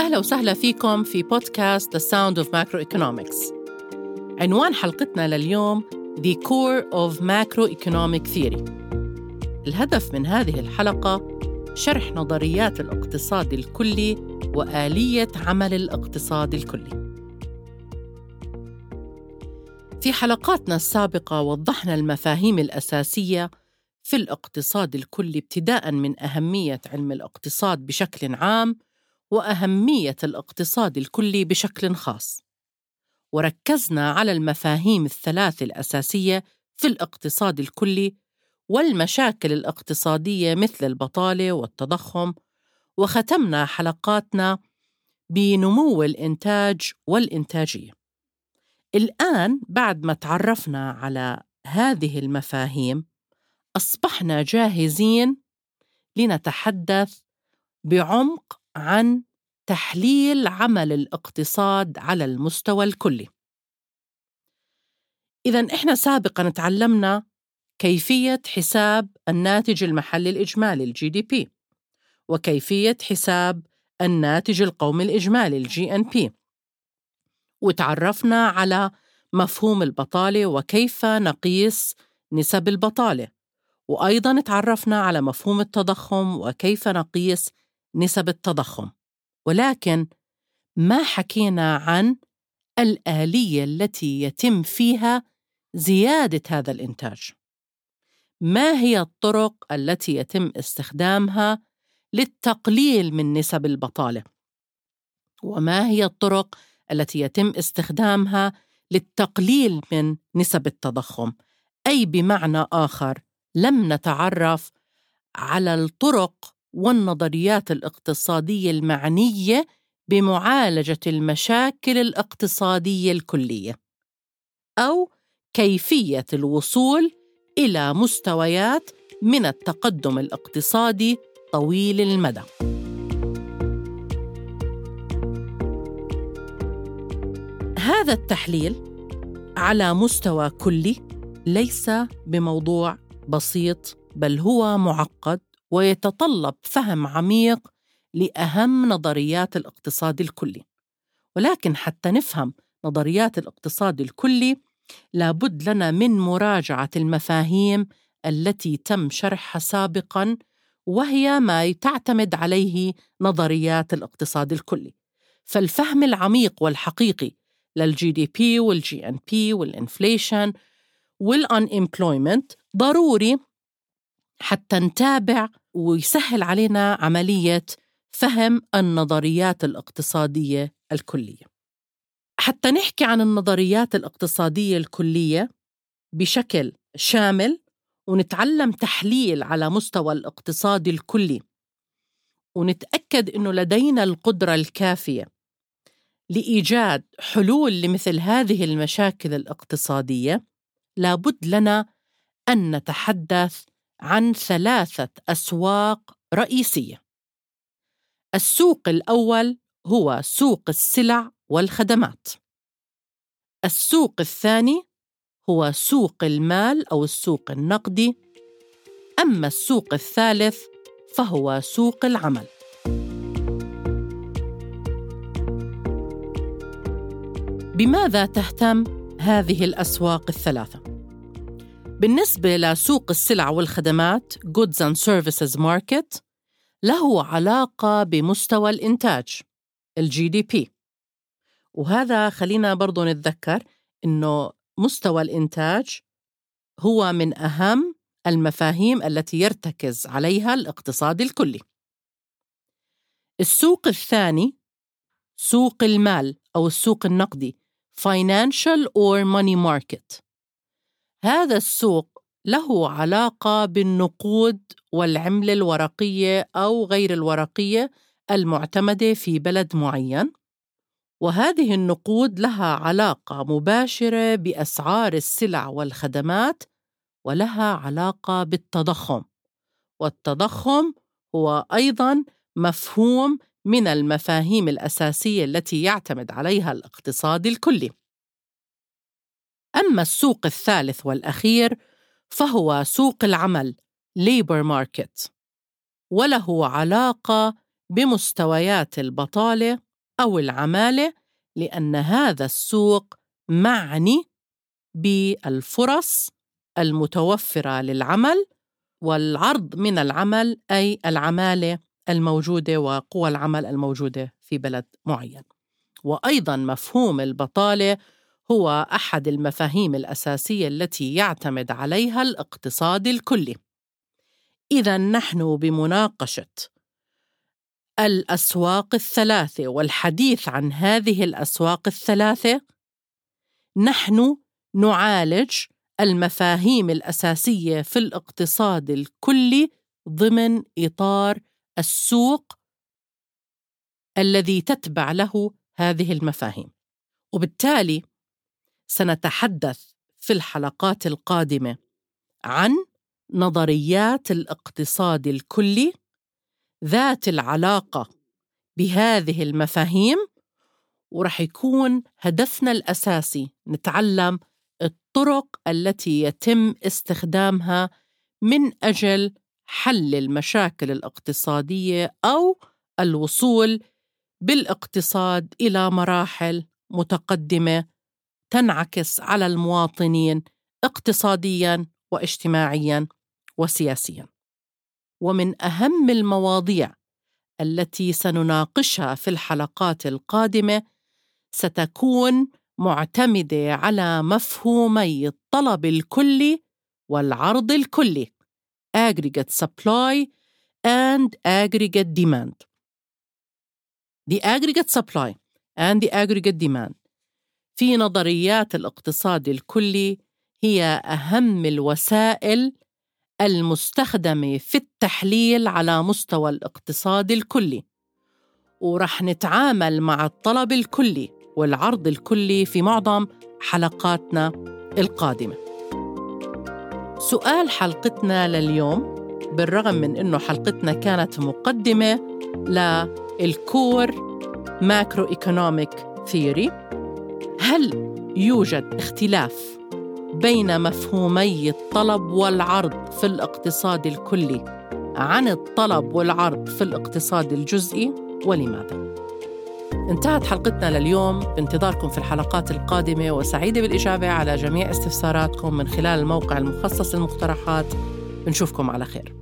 أهلا وسهلا فيكم في بودكاست The Sound of Macroeconomics. عنوان حلقتنا لليوم The Core of Macroeconomic Theory. الهدف من هذه الحلقة شرح نظريات الاقتصاد الكلي وآلية عمل الاقتصاد الكلي. في حلقاتنا السابقة وضحنا المفاهيم الأساسية في الاقتصاد الكلي ابتداء من أهمية علم الاقتصاد بشكل عام وأهمية الاقتصاد الكلي بشكل خاص. وركزنا على المفاهيم الثلاث الأساسية في الاقتصاد الكلي والمشاكل الاقتصادية مثل البطالة والتضخم، وختمنا حلقاتنا بنمو الإنتاج والإنتاجية. الآن بعد ما تعرفنا على هذه المفاهيم أصبحنا جاهزين لنتحدث بعمق عن تحليل عمل الاقتصاد على المستوى الكلي. اذا إحنا سابقا تعلمنا كيفية حساب الناتج المحلي الإجمالي ال GDP وكيفية حساب الناتج القومي الإجمالي ال GNP وتعرفنا على مفهوم البطالة وكيف نقيس نسب البطالة وأيضا تعرفنا على مفهوم التضخم وكيف نقيس نسب التضخم. ولكن ما حكينا عن الآلية التي يتم فيها زيادة هذا الإنتاج. ما هي الطرق التي يتم استخدامها للتقليل من نسب البطالة؟ وما هي الطرق التي يتم استخدامها للتقليل من نسب التضخم؟ أي بمعنى آخر لم نتعرف على الطرق والنظريات الاقتصادية المعنية بمعالجة المشاكل الاقتصادية الكلية أو كيفية الوصول إلى مستويات من التقدم الاقتصادي طويل المدى. هذا التحليل على مستوى كلي ليس بموضوع بسيط بل هو معقد ويتطلب فهم عميق لأهم نظريات الاقتصاد الكلي. ولكن حتى نفهم نظريات الاقتصاد الكلي لابد لنا من مراجعة المفاهيم التي تم شرحها سابقا وهي ما تعتمد عليه نظريات الاقتصاد الكلي. فالفهم العميق والحقيقي لل GDP وال GNP وال inflation وال unemployment ضروري حتى نتابع ويسهل علينا عملية فهم النظريات الاقتصادية الكلية. حتى نحكي عن النظريات الاقتصادية الكلية بشكل شامل ونتعلم تحليل على مستوى الاقتصاد الكلي ونتأكد إنه لدينا القدرة الكافية لإيجاد حلول لمثل هذه المشاكل الاقتصادية لابد لنا أن نتحدث عن ثلاثة أسواق رئيسية. السوق الأول هو سوق السلع والخدمات. السوق الثاني هو سوق المال أو السوق النقدي. أما السوق الثالث فهو سوق العمل. بماذا تهتم هذه الأسواق الثلاثة؟ بالنسبة لسوق السلع والخدمات Goods and Services Market له علاقة بمستوى الإنتاج دي بي وهذا خلينا برضو نتذكر إنه مستوى الإنتاج هو من أهم المفاهيم التي يرتكز عليها الاقتصاد الكلي. السوق الثاني سوق المال أو السوق النقدي Financial or Money Market. هذا السوق له علاقة بالنقود والعملة الورقية أو غير الورقية المعتمدة في بلد معين. وهذه النقود لها علاقة مباشرة بأسعار السلع والخدمات ولها علاقة بالتضخم. والتضخم هو أيضا مفهوم من المفاهيم الأساسية التي يعتمد عليها الاقتصاد الكلي. أما السوق الثالث والأخير فهو سوق العمل labor market وله علاقة بمستويات البطالة أو العمالة لأن هذا السوق معني بالفرص المتوفرة للعمل والعرض من العمل أي العمالة الموجودة وقوى العمل الموجودة في بلد معين. وأيضا مفهوم البطالة هو أحد المفاهيم الأساسية التي يعتمد عليها الاقتصاد الكلي. إذا نحن بمناقشة الأسواق الثلاثة والحديث عن هذه الأسواق الثلاثة نحن نعالج المفاهيم الأساسية في الاقتصاد الكلي ضمن إطار السوق الذي تتبع له هذه المفاهيم وبالتالي سنتحدث في الحلقات القادمة عن نظريات الاقتصاد الكلي ذات العلاقة بهذه المفاهيم ورح يكون هدفنا الأساسي نتعلم الطرق التي يتم استخدامها من أجل حل المشاكل الاقتصادية أو الوصول بالإقتصاد إلى مراحل متقدمة تنعكس على المواطنين اقتصاديا واجتماعيا وسياسيا. ومن أهم المواضيع التي سنناقشها في الحلقات القادمة ستكون معتمدة على مفهومي الطلب الكلي والعرض الكلي aggregate supply and aggregate demand. The aggregate supply and the aggregate demand. في نظريات الاقتصاد الكلي هي أهم الوسائل المستخدمة في التحليل على مستوى الاقتصاد الكلي. ورح نتعامل مع الطلب الكلي والعرض الكلي في معظم حلقاتنا القادمة. سؤال حلقتنا لليوم بالرغم من إنه حلقتنا كانت مقدمة لل core macroeconomic theory. هل يوجد اختلاف بين مفهومي الطلب والعرض في الاقتصاد الكلي عن الطلب والعرض في الاقتصاد الجزئي ولماذا؟ انتهت حلقتنا لليوم بانتظاركم في الحلقات القادمة وسعيدة بالإجابة على جميع استفساراتكم من خلال الموقع المخصص للمقترحات بنشوفكم على خير